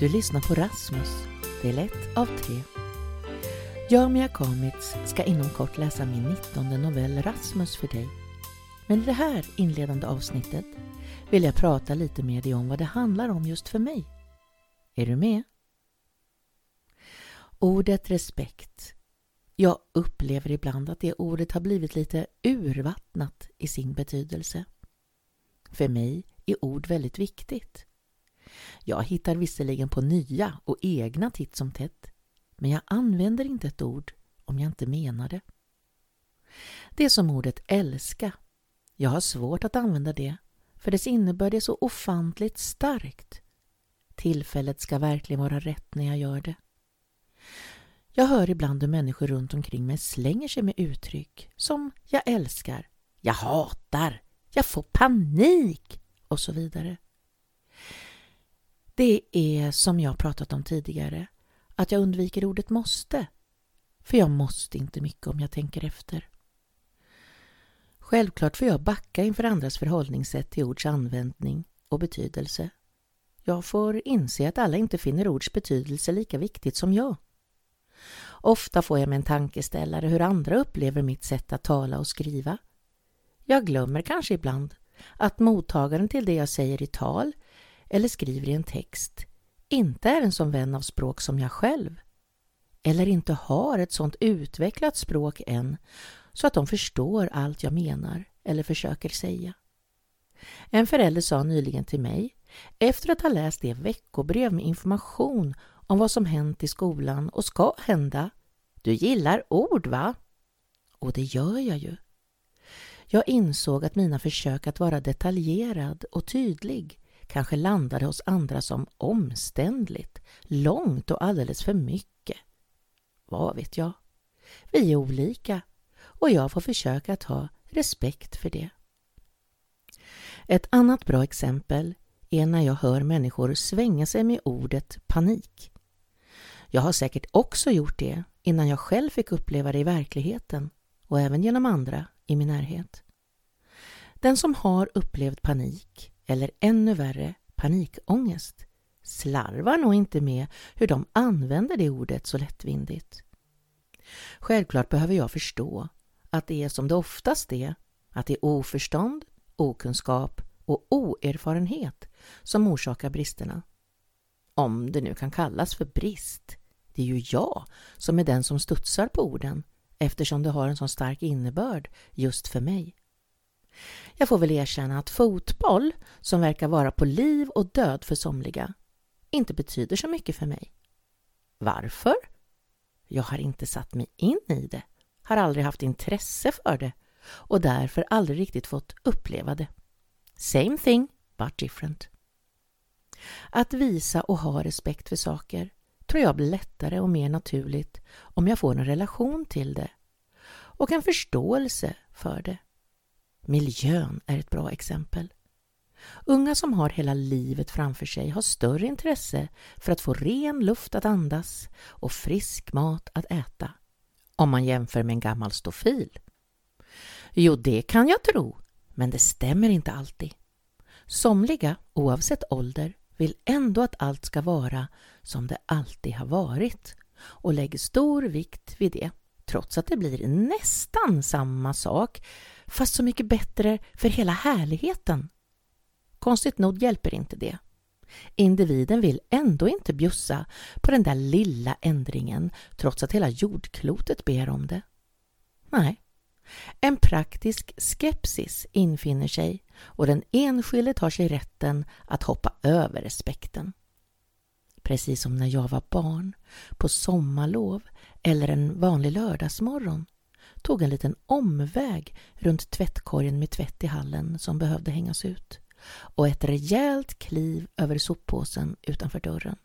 Du lyssnar på Rasmus, del 1 av 3. Jag, Mia Kamitz, ska inom kort läsa min 19 novell Rasmus för dig. Men i det här inledande avsnittet vill jag prata lite med dig om vad det handlar om just för mig. Är du med? Ordet respekt. Jag upplever ibland att det ordet har blivit lite urvattnat i sin betydelse. För mig är ord väldigt viktigt. Jag hittar visserligen på nya och egna titt som tätt, men jag använder inte ett ord om jag inte menar det. Det är som ordet älska. Jag har svårt att använda det, för dess innebörd är så ofantligt starkt. Tillfället ska verkligen vara rätt när jag gör det. Jag hör ibland hur människor runt omkring mig slänger sig med uttryck som jag älskar, jag hatar, jag får panik och så vidare. Det är som jag pratat om tidigare, att jag undviker ordet måste. För jag måste inte mycket om jag tänker efter. Självklart får jag backa inför andras förhållningssätt till ords användning och betydelse. Jag får inse att alla inte finner ords betydelse lika viktigt som jag. Ofta får jag med en tankeställare hur andra upplever mitt sätt att tala och skriva. Jag glömmer kanske ibland att mottagaren till det jag säger i tal eller skriver i en text inte är en sån vän av språk som jag själv eller inte har ett sånt utvecklat språk än så att de förstår allt jag menar eller försöker säga. En förälder sa nyligen till mig, efter att ha läst det veckobrev med information om vad som hänt i skolan och ska hända. Du gillar ord, va? Och det gör jag ju. Jag insåg att mina försök att vara detaljerad och tydlig kanske landade hos andra som omständligt, långt och alldeles för mycket. Vad vet jag? Vi är olika och jag får försöka att ha respekt för det. Ett annat bra exempel är när jag hör människor svänga sig med ordet panik. Jag har säkert också gjort det innan jag själv fick uppleva det i verkligheten och även genom andra i min närhet. Den som har upplevt panik eller ännu värre panikångest slarvar nog inte med hur de använder det ordet så lättvindigt. Självklart behöver jag förstå att det är som det oftast är, att det är oförstånd, okunskap och oerfarenhet som orsakar bristerna. Om det nu kan kallas för brist. Det är ju jag som är den som studsar på orden eftersom det har en så stark innebörd just för mig. Jag får väl erkänna att fotboll, som verkar vara på liv och död för somliga, inte betyder så mycket för mig. Varför? Jag har inte satt mig in i det, har aldrig haft intresse för det och därför aldrig riktigt fått uppleva det. Same thing, but different. Att visa och ha respekt för saker tror jag blir lättare och mer naturligt om jag får en relation till det och en förståelse för det. Miljön är ett bra exempel. Unga som har hela livet framför sig har större intresse för att få ren luft att andas och frisk mat att äta. Om man jämför med en gammal stofil. Jo, det kan jag tro, men det stämmer inte alltid. Somliga, oavsett ålder, vill ändå att allt ska vara som det alltid har varit och lägger stor vikt vid det, trots att det blir nästan samma sak fast så mycket bättre för hela härligheten. Konstigt nog hjälper inte det. Individen vill ändå inte bjussa på den där lilla ändringen trots att hela jordklotet ber om det. Nej, en praktisk skepsis infinner sig och den enskilde tar sig rätten att hoppa över respekten. Precis som när jag var barn, på sommarlov eller en vanlig lördagsmorgon tog en liten omväg runt tvättkorgen med tvätt i hallen som behövde hängas ut och ett rejält kliv över soppåsen utanför dörren.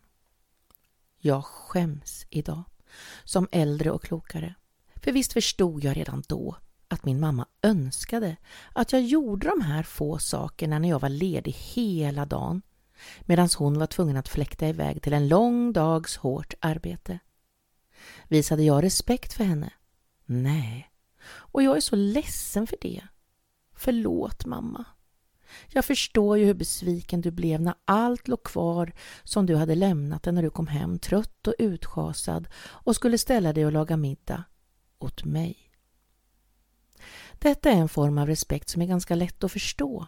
Jag skäms idag, som äldre och klokare. För visst förstod jag redan då att min mamma önskade att jag gjorde de här få sakerna när jag var ledig hela dagen medan hon var tvungen att fläkta iväg till en lång dags hårt arbete. Visade jag respekt för henne? Nej, och jag är så ledsen för det. Förlåt mamma. Jag förstår ju hur besviken du blev när allt låg kvar som du hade lämnat det när du kom hem trött och utschasad och skulle ställa dig och laga middag. Åt mig. Detta är en form av respekt som är ganska lätt att förstå.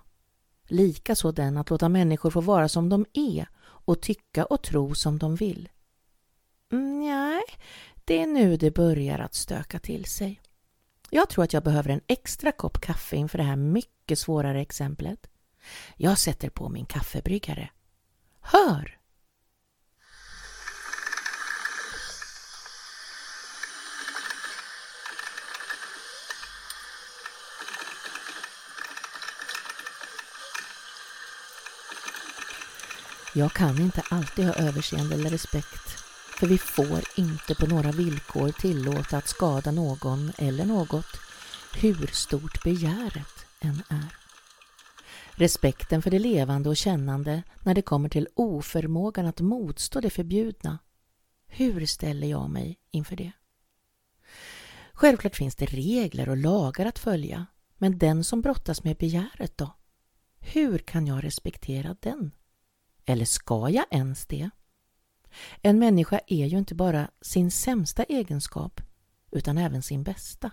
Likaså den att låta människor få vara som de är och tycka och tro som de vill. Mm, nej, det är nu det börjar att stöka till sig. Jag tror att jag behöver en extra kopp kaffe inför det här mycket svårare exemplet. Jag sätter på min kaffebryggare. Hör! Jag kan inte alltid ha överseende eller respekt, för vi får inte på några villkor tillåta att skada någon eller något, hur stort begäret än är. Respekten för det levande och kännande när det kommer till oförmågan att motstå det förbjudna. Hur ställer jag mig inför det? Självklart finns det regler och lagar att följa, men den som brottas med begäret då? Hur kan jag respektera den? Eller ska jag ens det? En människa är ju inte bara sin sämsta egenskap utan även sin bästa.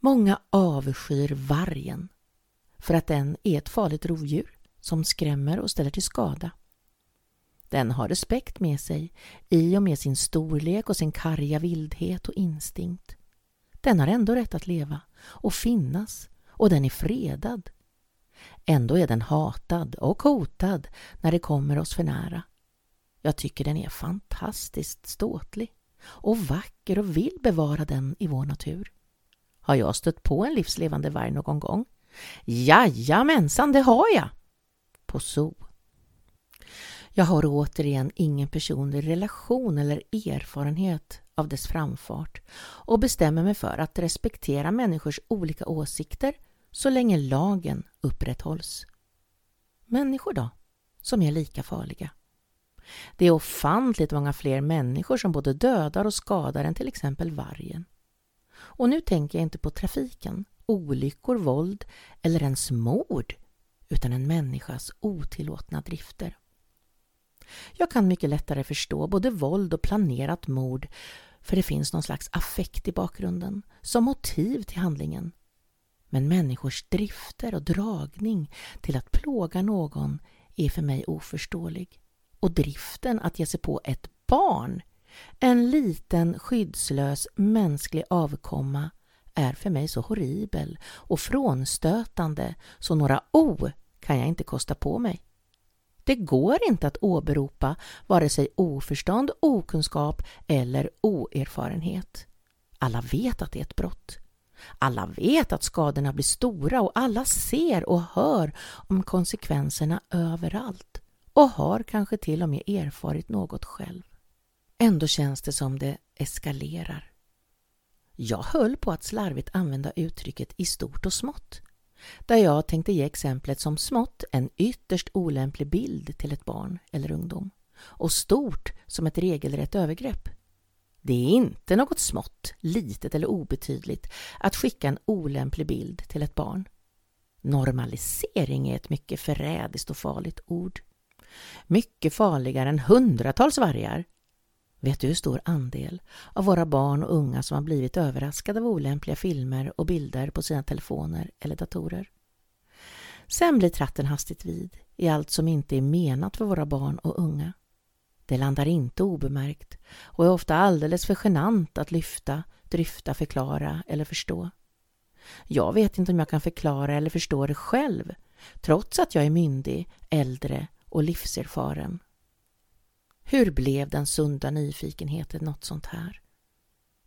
Många avskyr vargen för att den är ett farligt rovdjur som skrämmer och ställer till skada. Den har respekt med sig i och med sin storlek och sin karga vildhet och instinkt. Den har ändå rätt att leva och finnas och den är fredad. Ändå är den hatad och hotad när det kommer oss för nära. Jag tycker den är fantastiskt ståtlig och vacker och vill bevara den i vår natur. Har jag stött på en livslevande varg någon gång? Jajamensan, det har jag! På zoo. Jag har återigen ingen personlig relation eller erfarenhet av dess framfart och bestämmer mig för att respektera människors olika åsikter så länge lagen upprätthålls. Människor då, som är lika farliga? Det är ofantligt många fler människor som både dödar och skadar än till exempel vargen. Och nu tänker jag inte på trafiken, olyckor, våld eller ens mord utan en människas otillåtna drifter. Jag kan mycket lättare förstå både våld och planerat mord för det finns någon slags affekt i bakgrunden som motiv till handlingen. Men människors drifter och dragning till att plåga någon är för mig oförståelig. Och driften att ge sig på ett barn, en liten skyddslös mänsklig avkomma är för mig så horribel och frånstötande så några O kan jag inte kosta på mig. Det går inte att åberopa vare sig oförstånd, okunskap eller oerfarenhet. Alla vet att det är ett brott. Alla vet att skadorna blir stora och alla ser och hör om konsekvenserna överallt och har kanske till och med erfarit något själv. Ändå känns det som det eskalerar. Jag höll på att slarvigt använda uttrycket i stort och smått där jag tänkte ge exemplet som smått en ytterst olämplig bild till ett barn eller ungdom och stort som ett regelrätt övergrepp. Det är inte något smått, litet eller obetydligt att skicka en olämplig bild till ett barn. Normalisering är ett mycket förrädiskt och farligt ord. Mycket farligare än hundratals vargar. Vet du hur stor andel av våra barn och unga som har blivit överraskade av olämpliga filmer och bilder på sina telefoner eller datorer? Sen blir tratten hastigt vid i allt som inte är menat för våra barn och unga. Det landar inte obemärkt och är ofta alldeles för genant att lyfta, dryfta, förklara eller förstå. Jag vet inte om jag kan förklara eller förstå det själv, trots att jag är myndig, äldre och livserfaren. Hur blev den sunda nyfikenheten något sånt här?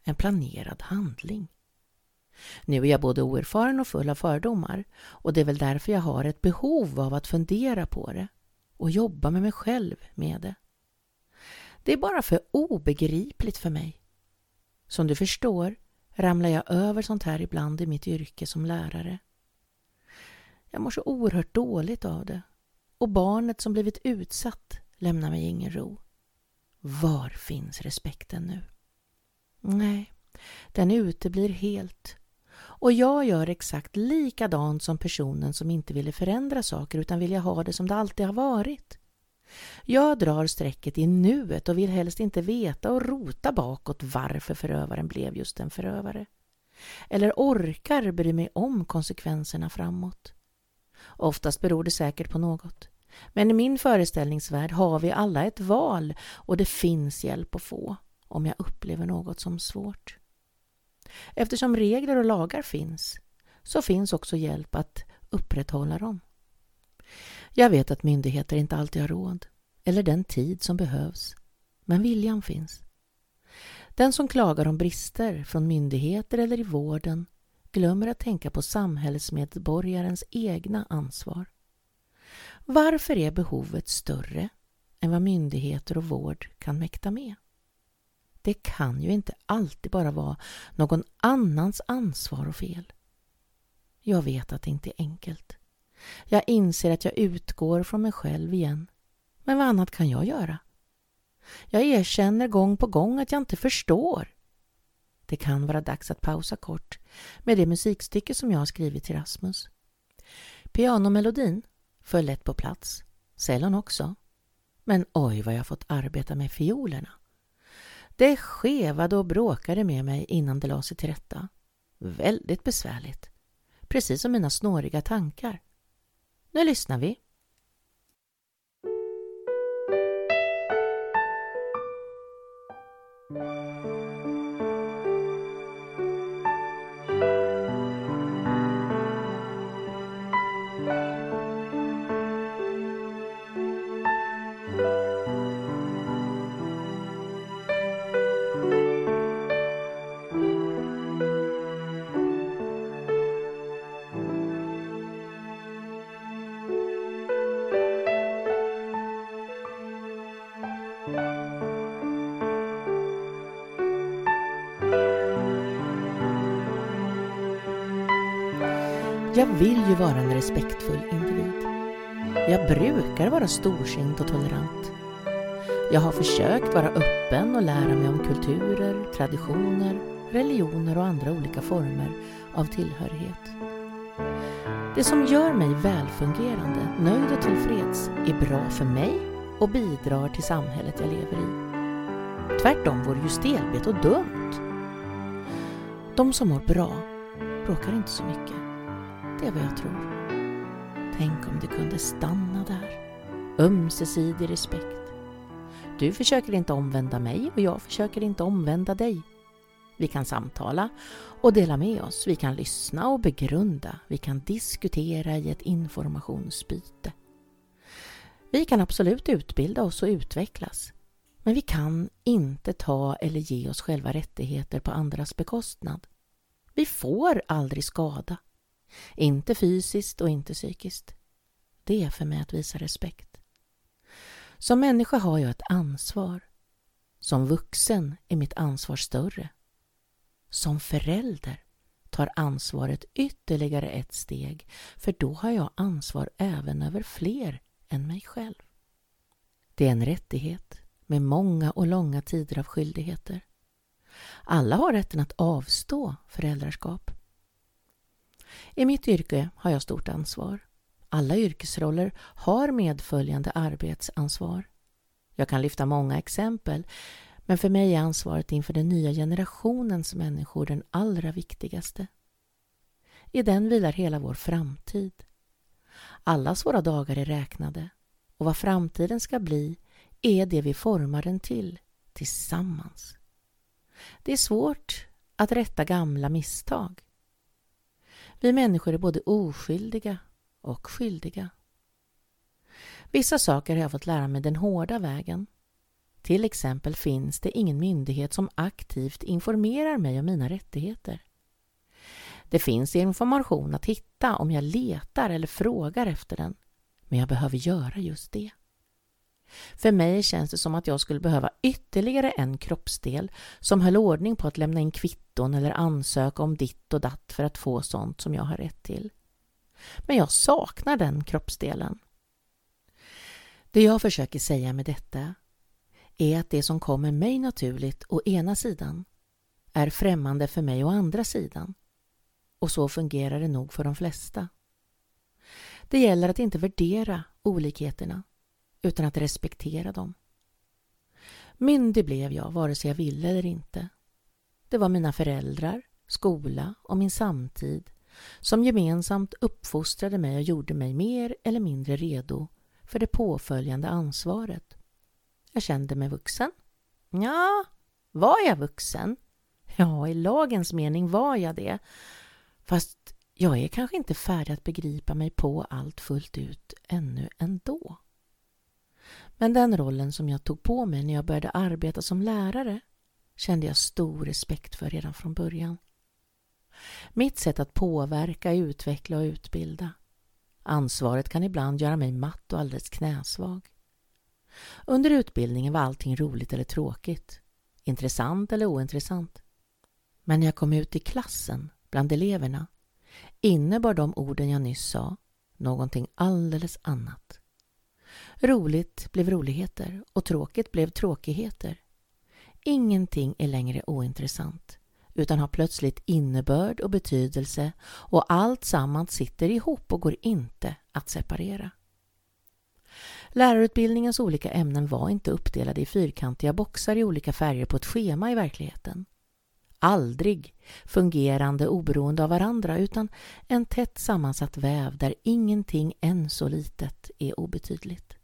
En planerad handling. Nu är jag både oerfaren och full av fördomar och det är väl därför jag har ett behov av att fundera på det och jobba med mig själv med det. Det är bara för obegripligt för mig. Som du förstår ramlar jag över sånt här ibland i mitt yrke som lärare. Jag mår så oerhört dåligt av det och barnet som blivit utsatt lämnar mig ingen ro. Var finns respekten nu? Nej, den uteblir helt Och jag gör exakt likadant som personen som inte ville förändra saker utan vill ha det som det alltid har varit. Jag drar strecket i nuet och vill helst inte veta och rota bakåt varför förövaren blev just en förövare. Eller orkar bry mig om konsekvenserna framåt. Oftast beror det säkert på något. Men i min föreställningsvärld har vi alla ett val och det finns hjälp att få om jag upplever något som svårt. Eftersom regler och lagar finns så finns också hjälp att upprätthålla dem. Jag vet att myndigheter inte alltid har råd eller den tid som behövs, men viljan finns. Den som klagar om brister från myndigheter eller i vården glömmer att tänka på samhällsmedborgarens egna ansvar. Varför är behovet större än vad myndigheter och vård kan mäkta med? Det kan ju inte alltid bara vara någon annans ansvar och fel. Jag vet att det inte är enkelt. Jag inser att jag utgår från mig själv igen. Men vad annat kan jag göra? Jag erkänner gång på gång att jag inte förstår. Det kan vara dags att pausa kort med det musikstycke som jag har skrivit till Rasmus. Pianomelodin föll lätt på plats, cellon också. Men oj vad jag fått arbeta med fiolerna. Det skevade och bråkade med mig innan det la sig till rätta. Väldigt besvärligt. Precis som mina snåriga tankar. Nu lyssnar vi. Jag vill ju vara en respektfull individ. Jag brukar vara storsint och tolerant. Jag har försökt vara öppen och lära mig om kulturer, traditioner, religioner och andra olika former av tillhörighet. Det som gör mig välfungerande, nöjd och tillfreds är bra för mig och bidrar till samhället jag lever i. Tvärtom vore ju stelbent och dumt. De som mår bra bråkar inte så mycket. Det är vad jag tror. Tänk om det kunde stanna där. Ömsesidig respekt. Du försöker inte omvända mig och jag försöker inte omvända dig. Vi kan samtala och dela med oss. Vi kan lyssna och begrunda. Vi kan diskutera i ett informationsbyte. Vi kan absolut utbilda oss och utvecklas. Men vi kan inte ta eller ge oss själva rättigheter på andras bekostnad. Vi får aldrig skada. Inte fysiskt och inte psykiskt. Det är för mig att visa respekt. Som människa har jag ett ansvar. Som vuxen är mitt ansvar större. Som förälder tar ansvaret ytterligare ett steg för då har jag ansvar även över fler än mig själv. Det är en rättighet med många och långa tider av skyldigheter. Alla har rätten att avstå föräldraskap. I mitt yrke har jag stort ansvar. Alla yrkesroller har medföljande arbetsansvar. Jag kan lyfta många exempel, men för mig är ansvaret inför den nya generationens människor den allra viktigaste. I den vilar hela vår framtid. Allas våra dagar är räknade och vad framtiden ska bli är det vi formar den till, tillsammans. Det är svårt att rätta gamla misstag. Vi människor är både oskyldiga och skyldiga. Vissa saker har jag fått lära mig den hårda vägen. Till exempel finns det ingen myndighet som aktivt informerar mig om mina rättigheter. Det finns information att hitta om jag letar eller frågar efter den, men jag behöver göra just det. För mig känns det som att jag skulle behöva ytterligare en kroppsdel som höll ordning på att lämna in kvitton eller ansöka om ditt och datt för att få sånt som jag har rätt till. Men jag saknar den kroppsdelen. Det jag försöker säga med detta är att det som kommer mig naturligt å ena sidan är främmande för mig å andra sidan. och så fungerar det nog för de flesta. Det gäller att inte värdera olikheterna utan att respektera dem. Myndig blev jag vare sig jag ville eller inte. Det var mina föräldrar, skola och min samtid som gemensamt uppfostrade mig och gjorde mig mer eller mindre redo för det påföljande ansvaret. Jag kände mig vuxen. Ja, var jag vuxen? Ja, i lagens mening var jag det. Fast jag är kanske inte färdig att begripa mig på allt fullt ut ännu ändå. Men den rollen som jag tog på mig när jag började arbeta som lärare kände jag stor respekt för redan från början. Mitt sätt att påverka, utveckla och utbilda. Ansvaret kan ibland göra mig matt och alldeles knäsvag. Under utbildningen var allting roligt eller tråkigt, intressant eller ointressant. Men när jag kom ut i klassen, bland eleverna, innebar de orden jag nyss sa någonting alldeles annat. Roligt blev roligheter och tråkigt blev tråkigheter. Ingenting är längre ointressant utan har plötsligt innebörd och betydelse och allt sammans sitter ihop och går inte att separera. Lärarutbildningens olika ämnen var inte uppdelade i fyrkantiga boxar i olika färger på ett schema i verkligheten. Aldrig fungerande oberoende av varandra utan en tätt sammansatt väv där ingenting än så litet är obetydligt.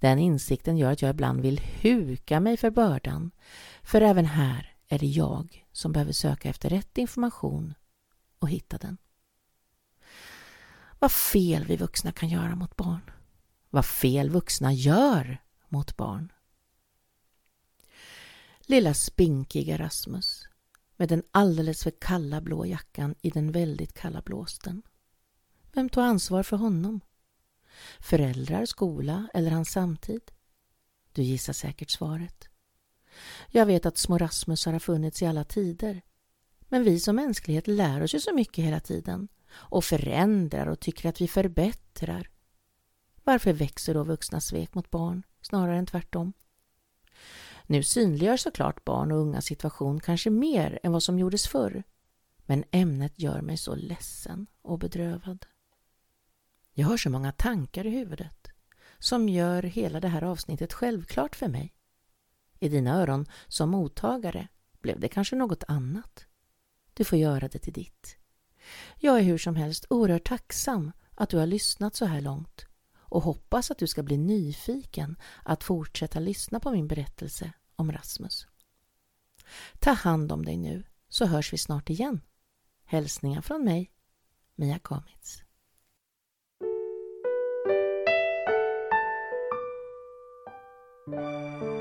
Den insikten gör att jag ibland vill huka mig för bördan, för även här är det jag som behöver söka efter rätt information och hitta den. Vad fel vi vuxna kan göra mot barn. Vad fel vuxna gör mot barn. Lilla spinkiga Rasmus med den alldeles för kalla blå jackan i den väldigt kalla blåsten. Vem tog ansvar för honom? Föräldrar, skola eller hans samtid? Du gissar säkert svaret. Jag vet att små Rasmusar har funnits i alla tider. Men vi som mänsklighet lär oss ju så mycket hela tiden och förändrar och tycker att vi förbättrar. Varför växer då vuxna svek mot barn snarare än tvärtom? Nu synliggör såklart barn och unga situation kanske mer än vad som gjordes förr. Men ämnet gör mig så ledsen och bedrövad. Jag har så många tankar i huvudet som gör hela det här avsnittet självklart för mig. I dina öron som mottagare blev det kanske något annat. Du får göra det till ditt. Jag är hur som helst oerhört tacksam att du har lyssnat så här långt och hoppas att du ska bli nyfiken att fortsätta lyssna på min berättelse om Rasmus. Ta hand om dig nu så hörs vi snart igen. Hälsningar från mig, Mia Kamitz. Música